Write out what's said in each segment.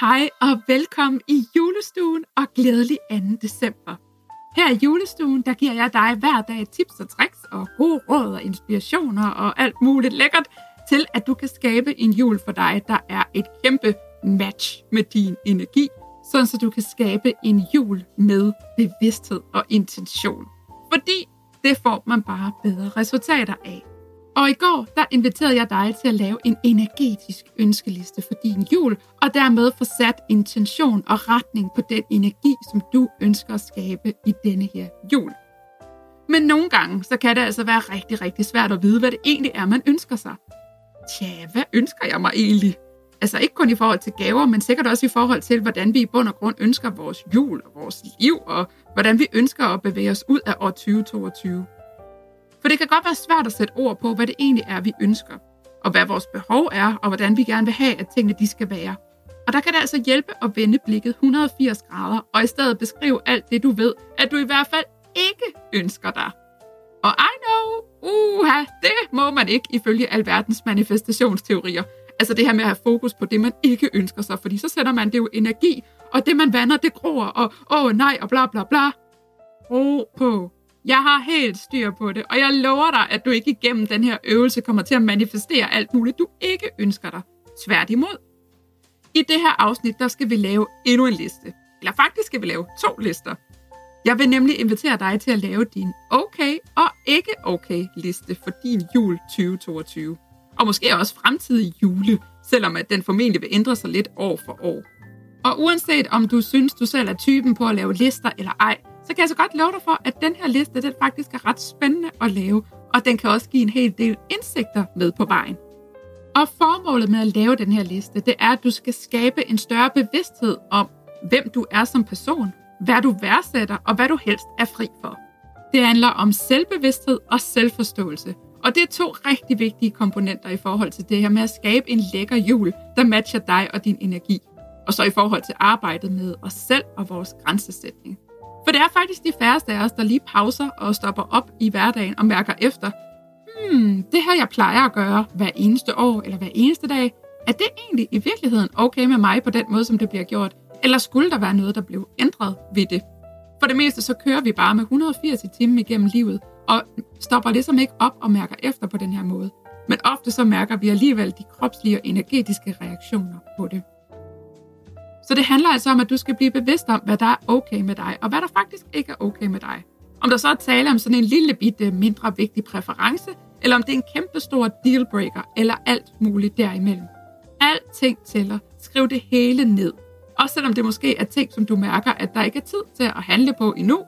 Hej og velkommen i julestuen og glædelig 2. december. Her i julestuen, der giver jeg dig hver dag tips og tricks og gode råd og inspirationer og alt muligt lækkert til, at du kan skabe en jul for dig, der er et kæmpe match med din energi, sådan så du kan skabe en jul med bevidsthed og intention. Fordi det får man bare bedre resultater af. Og i går, der inviterede jeg dig til at lave en energetisk ønskeliste for din jul, og dermed få sat intention og retning på den energi, som du ønsker at skabe i denne her jul. Men nogle gange, så kan det altså være rigtig, rigtig svært at vide, hvad det egentlig er, man ønsker sig. Tja, hvad ønsker jeg mig egentlig? Altså ikke kun i forhold til gaver, men sikkert også i forhold til, hvordan vi i bund og grund ønsker vores jul og vores liv, og hvordan vi ønsker at bevæge os ud af år 2022. For det kan godt være svært at sætte ord på, hvad det egentlig er, vi ønsker, og hvad vores behov er, og hvordan vi gerne vil have, at tingene de skal være. Og der kan det altså hjælpe at vende blikket 180 grader, og i stedet beskrive alt det, du ved, at du i hvert fald ikke ønsker dig. Og I know, uha, det må man ikke ifølge alverdens manifestationsteorier. Altså det her med at have fokus på det, man ikke ønsker sig, fordi så sætter man det jo energi, og det man vander, det gror, og åh oh, nej, og bla bla bla. Ro på. Jeg har helt styr på det, og jeg lover dig, at du ikke igennem den her øvelse kommer til at manifestere alt muligt, du ikke ønsker dig. Tværtimod. I det her afsnit, der skal vi lave endnu en liste. Eller faktisk skal vi lave to lister. Jeg vil nemlig invitere dig til at lave din okay og ikke okay liste for din jul 2022. Og måske også fremtidige jule, selvom at den formentlig vil ændre sig lidt år for år. Og uanset om du synes, du selv er typen på at lave lister eller ej, så kan jeg så godt love dig for, at den her liste, den faktisk er ret spændende at lave, og den kan også give en hel del indsigter med på vejen. Og formålet med at lave den her liste, det er, at du skal skabe en større bevidsthed om, hvem du er som person, hvad du værdsætter og hvad du helst er fri for. Det handler om selvbevidsthed og selvforståelse. Og det er to rigtig vigtige komponenter i forhold til det her med at skabe en lækker jul, der matcher dig og din energi. Og så i forhold til arbejdet med os selv og vores grænsesætning. For det er faktisk de færreste af os, der lige pauser og stopper op i hverdagen og mærker efter, hmm, det her jeg plejer at gøre hver eneste år eller hver eneste dag, er det egentlig i virkeligheden okay med mig på den måde, som det bliver gjort? Eller skulle der være noget, der blev ændret ved det? For det meste så kører vi bare med 180 timer igennem livet, og stopper ligesom ikke op og mærker efter på den her måde. Men ofte så mærker vi alligevel de kropslige og energetiske reaktioner på det. Så det handler altså om, at du skal blive bevidst om, hvad der er okay med dig, og hvad der faktisk ikke er okay med dig. Om der så er tale om sådan en lille bitte mindre vigtig præference, eller om det er en kæmpe stor dealbreaker, eller alt muligt derimellem. Alting tæller. Skriv det hele ned. Også selvom det måske er ting, som du mærker, at der ikke er tid til at handle på endnu.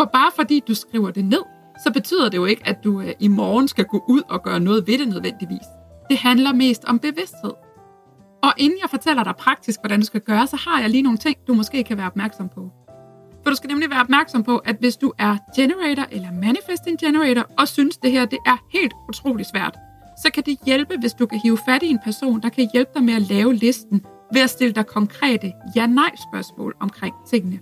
For bare fordi du skriver det ned, så betyder det jo ikke, at du øh, i morgen skal gå ud og gøre noget ved det nødvendigvis. Det handler mest om bevidsthed. Og inden jeg fortæller dig praktisk, hvordan du skal gøre, så har jeg lige nogle ting, du måske kan være opmærksom på. For du skal nemlig være opmærksom på, at hvis du er generator eller manifesting generator, og synes det her det er helt utrolig svært, så kan det hjælpe, hvis du kan hive fat i en person, der kan hjælpe dig med at lave listen ved at stille dig konkrete ja-nej-spørgsmål omkring tingene.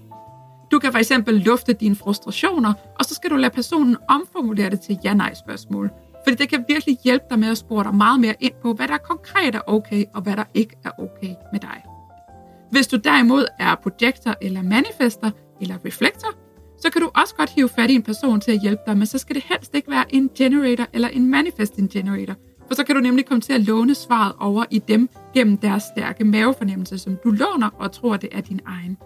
Du kan for eksempel lufte dine frustrationer, og så skal du lade personen omformulere det til ja-nej-spørgsmål, fordi det kan virkelig hjælpe dig med at spore dig meget mere ind på, hvad der konkret er okay, og hvad der ikke er okay med dig. Hvis du derimod er projektor eller manifester eller reflektor, så kan du også godt hive fat i en person til at hjælpe dig, men så skal det helst ikke være en generator eller en manifesting generator, for så kan du nemlig komme til at låne svaret over i dem gennem deres stærke mavefornemmelse, som du låner og tror, det er din egen.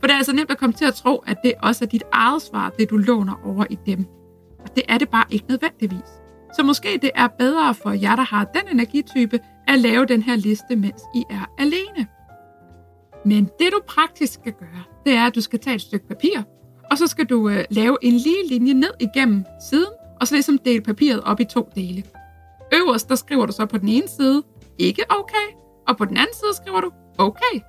For det er altså nemt at komme til at tro, at det også er dit eget svar, det du låner over i dem. Og det er det bare ikke nødvendigvis. Så måske det er bedre for jer, der har den energitype, at lave den her liste, mens I er alene. Men det du praktisk skal gøre, det er, at du skal tage et stykke papir, og så skal du øh, lave en lige linje ned igennem siden, og så ligesom dele papiret op i to dele. Øverst, der skriver du så på den ene side, ikke okay, og på den anden side skriver du, okay.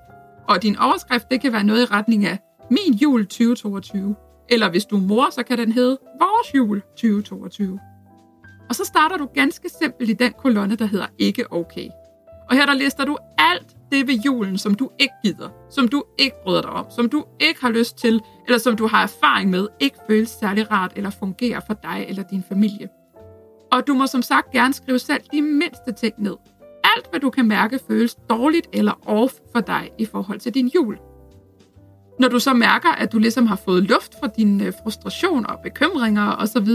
Og din overskrift, det kan være noget i retning af, Min jul 2022. Eller hvis du er mor, så kan den hedde Vores jul 2022. Og så starter du ganske simpelt i den kolonne, der hedder Ikke okay. Og her der lister du alt det ved julen, som du ikke gider, som du ikke bryder dig om, som du ikke har lyst til, eller som du har erfaring med, ikke føles særlig rart eller fungerer for dig eller din familie. Og du må som sagt gerne skrive selv de mindste ting ned. Alt, hvad du kan mærke, føles dårligt eller off for dig i forhold til din jul. Når du så mærker, at du ligesom har fået luft fra dine øh, frustrationer og bekymringer osv.,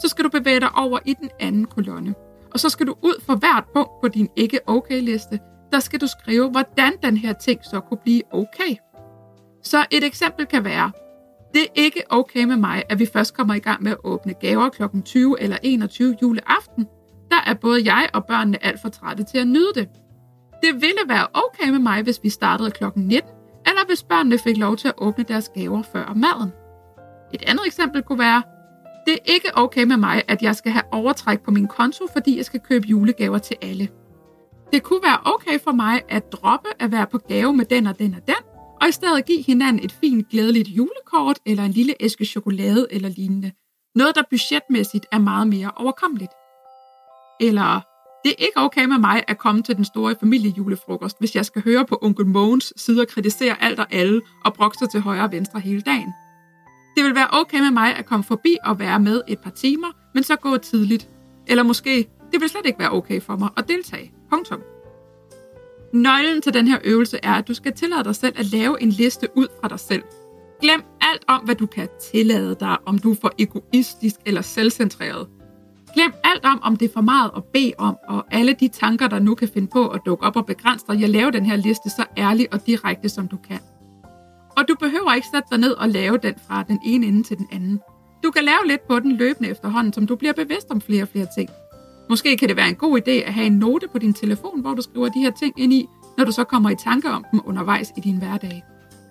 så skal du bevæge dig over i den anden kolonne. Og så skal du ud for hvert punkt på din ikke-okay-liste, der skal du skrive, hvordan den her ting så kunne blive okay. Så et eksempel kan være, det er ikke okay med mig, at vi først kommer i gang med at åbne gaver kl. 20 eller 21 juleaften. Der er både jeg og børnene alt for trætte til at nyde det. Det ville være okay med mig, hvis vi startede kl. 19, eller hvis børnene fik lov til at åbne deres gaver før maden. Et andet eksempel kunne være, det er ikke okay med mig, at jeg skal have overtræk på min konto, fordi jeg skal købe julegaver til alle. Det kunne være okay for mig at droppe at være på gave med den og den og den, og i stedet give hinanden et fint, glædeligt julekort eller en lille æske chokolade eller lignende. Noget, der budgetmæssigt er meget mere overkommeligt. Eller, det er ikke okay med mig at komme til den store familiejulefrokost, hvis jeg skal høre på onkel Mogens sidde og kritisere alt og alle og brokse til højre og venstre hele dagen. Det vil være okay med mig at komme forbi og være med et par timer, men så gå tidligt. Eller måske, det vil slet ikke være okay for mig at deltage. Punktum. Nøglen til den her øvelse er, at du skal tillade dig selv at lave en liste ud fra dig selv. Glem alt om, hvad du kan tillade dig, om du er for egoistisk eller selvcentreret. Glem alt om, om det er for meget at bede om, og alle de tanker, der nu kan finde på at dukke op og begrænse dig. Jeg laver den her liste så ærlig og direkte, som du kan. Og du behøver ikke sætte dig ned og lave den fra den ene ende til den anden. Du kan lave lidt på den løbende efterhånden, som du bliver bevidst om flere og flere ting. Måske kan det være en god idé at have en note på din telefon, hvor du skriver de her ting ind i, når du så kommer i tanke om dem undervejs i din hverdag.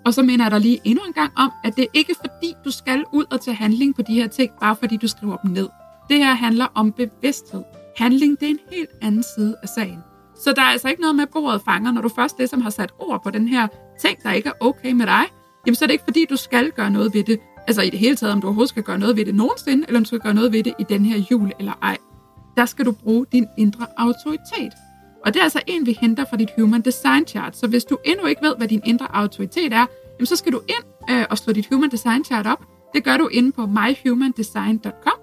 Og så mener jeg dig lige endnu en gang om, at det ikke er fordi, du skal ud og tage handling på de her ting, bare fordi du skriver dem ned. Det her handler om bevidsthed. Handling, det er en helt anden side af sagen. Så der er altså ikke noget med bordet fanger, når du først det, som har sat ord på den her ting, der ikke er okay med dig, jamen så er det ikke fordi, du skal gøre noget ved det. Altså i det hele taget, om du overhovedet skal gøre noget ved det nogensinde, eller om du skal gøre noget ved det i den her jul eller ej der skal du bruge din indre autoritet. Og det er altså en, vi henter fra dit Human Design Chart. Så hvis du endnu ikke ved, hvad din indre autoritet er, jamen så skal du ind øh, og slå dit Human Design Chart op. Det gør du inde på myhumandesign.com,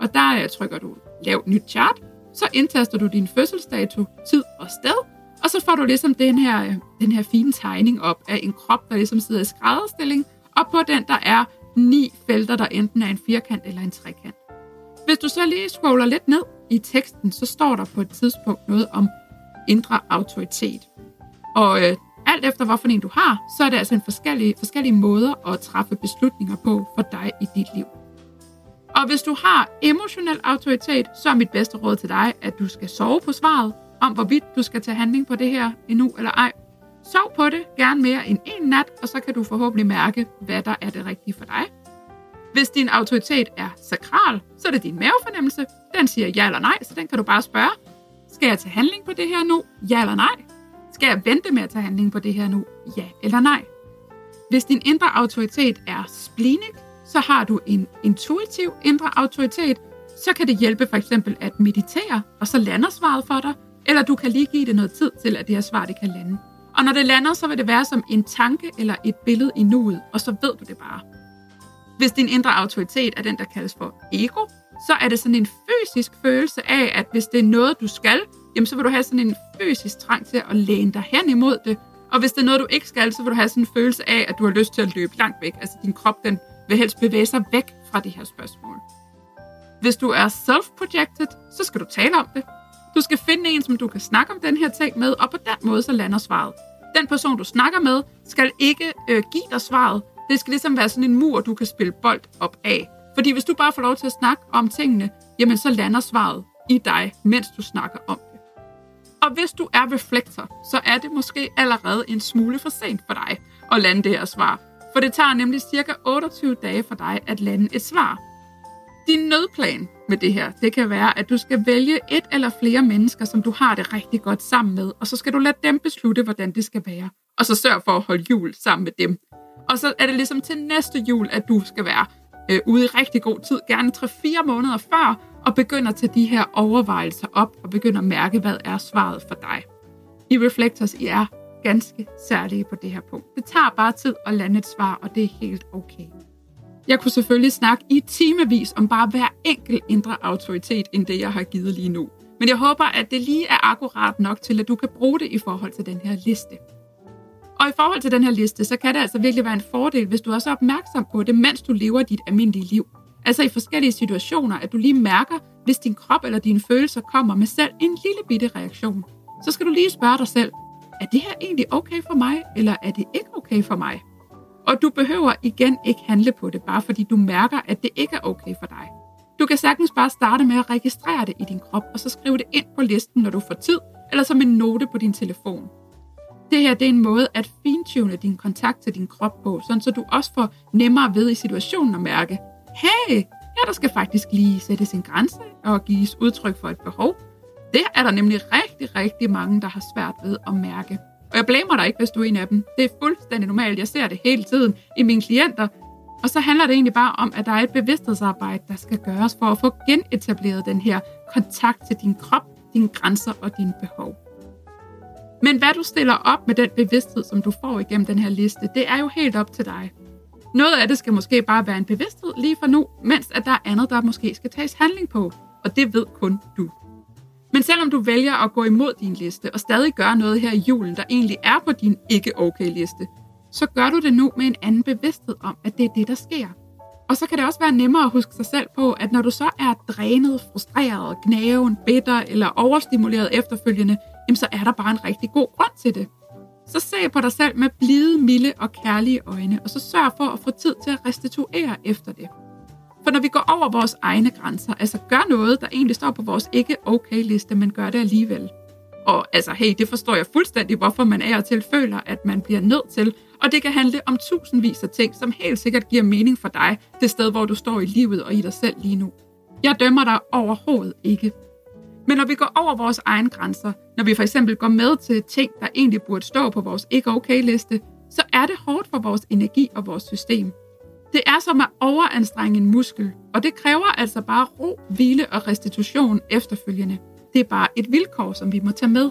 og der øh, trykker du lav nyt chart. Så indtaster du din fødselsdato, tid og sted, og så får du ligesom den her, den her fine tegning op af en krop, der ligesom sidder i skrædderstilling, og på den der er ni felter, der enten er en firkant eller en trekant. Hvis du så lige scroller lidt ned, i teksten, så står der på et tidspunkt noget om indre autoritet. Og øh, alt efter hvorfor en du har, så er det altså en forskellige, forskellige måder at træffe beslutninger på for dig i dit liv. Og hvis du har emotionel autoritet, så er mit bedste råd til dig, at du skal sove på svaret om, hvorvidt du skal tage handling på det her endnu eller ej. Sov på det, gerne mere end en nat, og så kan du forhåbentlig mærke, hvad der er det rigtige for dig. Hvis din autoritet er sakral, så er det din mavefornemmelse. Den siger ja eller nej, så den kan du bare spørge. Skal jeg tage handling på det her nu? Ja eller nej? Skal jeg vente med at tage handling på det her nu? Ja eller nej? Hvis din indre autoritet er splinik, så har du en intuitiv indre autoritet, så kan det hjælpe for eksempel at meditere, og så lander svaret for dig, eller du kan lige give det noget tid til, at det her svar det kan lande. Og når det lander, så vil det være som en tanke eller et billede i nuet, og så ved du det bare. Hvis din indre autoritet er den, der kaldes for ego, så er det sådan en fysisk følelse af, at hvis det er noget, du skal, jamen så vil du have sådan en fysisk trang til at læne dig hen imod det. Og hvis det er noget, du ikke skal, så vil du have sådan en følelse af, at du har lyst til at løbe langt væk. Altså din krop, den vil helst bevæge sig væk fra det her spørgsmål. Hvis du er self-projected, så skal du tale om det. Du skal finde en, som du kan snakke om den her ting med, og på den måde så lander svaret. Den person, du snakker med, skal ikke øh, give dig svaret, det skal ligesom være sådan en mur, du kan spille bold op af. Fordi hvis du bare får lov til at snakke om tingene, jamen så lander svaret i dig, mens du snakker om det. Og hvis du er reflektor, så er det måske allerede en smule for sent for dig at lande det her svar. For det tager nemlig cirka 28 dage for dig at lande et svar. Din nødplan med det her, det kan være, at du skal vælge et eller flere mennesker, som du har det rigtig godt sammen med, og så skal du lade dem beslutte, hvordan det skal være. Og så sørg for at holde jul sammen med dem. Og så er det ligesom til næste jul, at du skal være øh, ude i rigtig god tid, gerne 3-4 måneder før, og begynder at tage de her overvejelser op, og begynder at mærke, hvad er svaret for dig. I Reflectors, I er ganske særlige på det her punkt. Det tager bare tid at lande et svar, og det er helt okay. Jeg kunne selvfølgelig snakke i timevis om bare hver enkelt indre autoritet, end det jeg har givet lige nu. Men jeg håber, at det lige er akkurat nok til, at du kan bruge det i forhold til den her liste. Og i forhold til den her liste, så kan det altså virkelig være en fordel, hvis du også er opmærksom på det, mens du lever dit almindelige liv. Altså i forskellige situationer, at du lige mærker, hvis din krop eller dine følelser kommer med selv en lille bitte reaktion. Så skal du lige spørge dig selv, er det her egentlig okay for mig, eller er det ikke okay for mig? Og du behøver igen ikke handle på det, bare fordi du mærker, at det ikke er okay for dig. Du kan sagtens bare starte med at registrere det i din krop, og så skrive det ind på listen, når du får tid, eller som en note på din telefon. Det her det er en måde at fintune din kontakt til din krop på, sådan så du også får nemmere ved i situationen at mærke, hey, her der skal faktisk lige sættes en grænse og gives udtryk for et behov. Det er der nemlig rigtig, rigtig mange, der har svært ved at mærke. Og jeg blamer dig ikke, hvis du er en af dem. Det er fuldstændig normalt. Jeg ser det hele tiden i mine klienter. Og så handler det egentlig bare om, at der er et bevidsthedsarbejde, der skal gøres for at få genetableret den her kontakt til din krop, dine grænser og dine behov. Men hvad du stiller op med den bevidsthed, som du får igennem den her liste, det er jo helt op til dig. Noget af det skal måske bare være en bevidsthed lige for nu, mens at der er andet, der måske skal tages handling på. Og det ved kun du. Men selvom du vælger at gå imod din liste og stadig gøre noget her i julen, der egentlig er på din ikke-okay-liste, så gør du det nu med en anden bevidsthed om, at det er det, der sker. Og så kan det også være nemmere at huske sig selv på, at når du så er drænet, frustreret, gnaven, bitter eller overstimuleret efterfølgende, jamen så er der bare en rigtig god grund til det. Så se på dig selv med blide, milde og kærlige øjne, og så sørg for at få tid til at restituere efter det. For når vi går over vores egne grænser, altså gør noget, der egentlig står på vores ikke-okay-liste, men gør det alligevel. Og altså, hey, det forstår jeg fuldstændig, hvorfor man er og til føler, at man bliver nødt til. Og det kan handle om tusindvis af ting, som helt sikkert giver mening for dig, det sted, hvor du står i livet og i dig selv lige nu. Jeg dømmer dig overhovedet ikke. Men når vi går over vores egne grænser, når vi for eksempel går med til ting, der egentlig burde stå på vores ikke-okay-liste, så er det hårdt for vores energi og vores system. Det er som at overanstrenge en muskel, og det kræver altså bare ro, hvile og restitution efterfølgende. Det er bare et vilkår, som vi må tage med.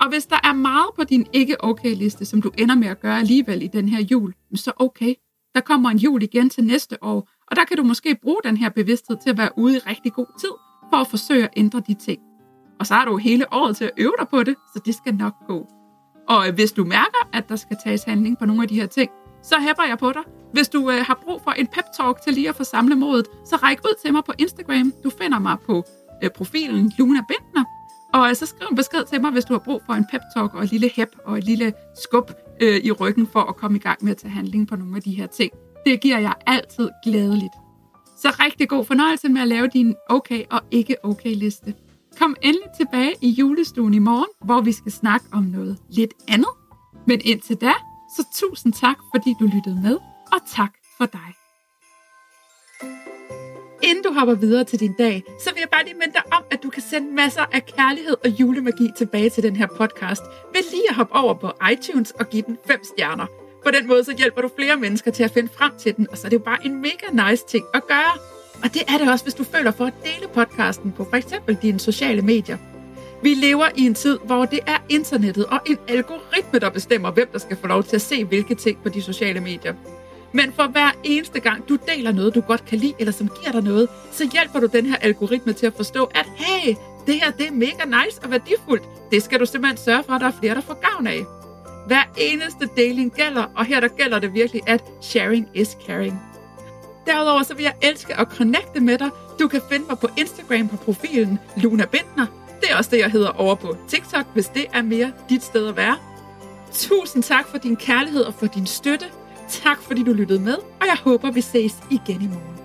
Og hvis der er meget på din ikke-okay-liste, som du ender med at gøre alligevel i den her jul, så okay. Der kommer en jul igen til næste år, og der kan du måske bruge den her bevidsthed til at være ude i rigtig god tid, for at forsøge at ændre de ting. Og så har du hele året til at øve dig på det, så det skal nok gå. Og hvis du mærker, at der skal tages handling på nogle af de her ting, så hæpper jeg på dig. Hvis du øh, har brug for en pep-talk til lige at få samlet modet, så ræk ud til mig på Instagram. Du finder mig på øh, profilen Luna Bentner. Og øh, så skriv en besked til mig, hvis du har brug for en pep-talk og et lille hæp og et lille skub øh, i ryggen for at komme i gang med at tage handling på nogle af de her ting. Det giver jeg altid glædeligt. Så rigtig god fornøjelse med at lave din okay og ikke okay liste. Kom endelig tilbage i julestuen i morgen, hvor vi skal snakke om noget lidt andet. Men indtil da, så tusind tak, fordi du lyttede med, og tak for dig. Inden du hopper videre til din dag, så vil jeg bare lige minde dig om, at du kan sende masser af kærlighed og julemagi tilbage til den her podcast ved lige at hoppe over på iTunes og give den 5 stjerner. På den måde så hjælper du flere mennesker til at finde frem til den, og så er det jo bare en mega nice ting at gøre. Og det er det også, hvis du føler for at dele podcasten på f.eks. dine sociale medier. Vi lever i en tid, hvor det er internettet og en algoritme, der bestemmer, hvem der skal få lov til at se hvilke ting på de sociale medier. Men for hver eneste gang, du deler noget, du godt kan lide, eller som giver dig noget, så hjælper du den her algoritme til at forstå, at hey, det her det er mega nice og værdifuldt. Det skal du simpelthen sørge for, at der er flere, der får gavn af. Hver eneste deling gælder, og her der gælder det virkelig, at sharing is caring. Derudover så vil jeg elske at connecte med dig. Du kan finde mig på Instagram på profilen Luna Bindner. Det er også det, jeg hedder over på TikTok, hvis det er mere dit sted at være. Tusind tak for din kærlighed og for din støtte. Tak fordi du lyttede med, og jeg håber, vi ses igen i morgen.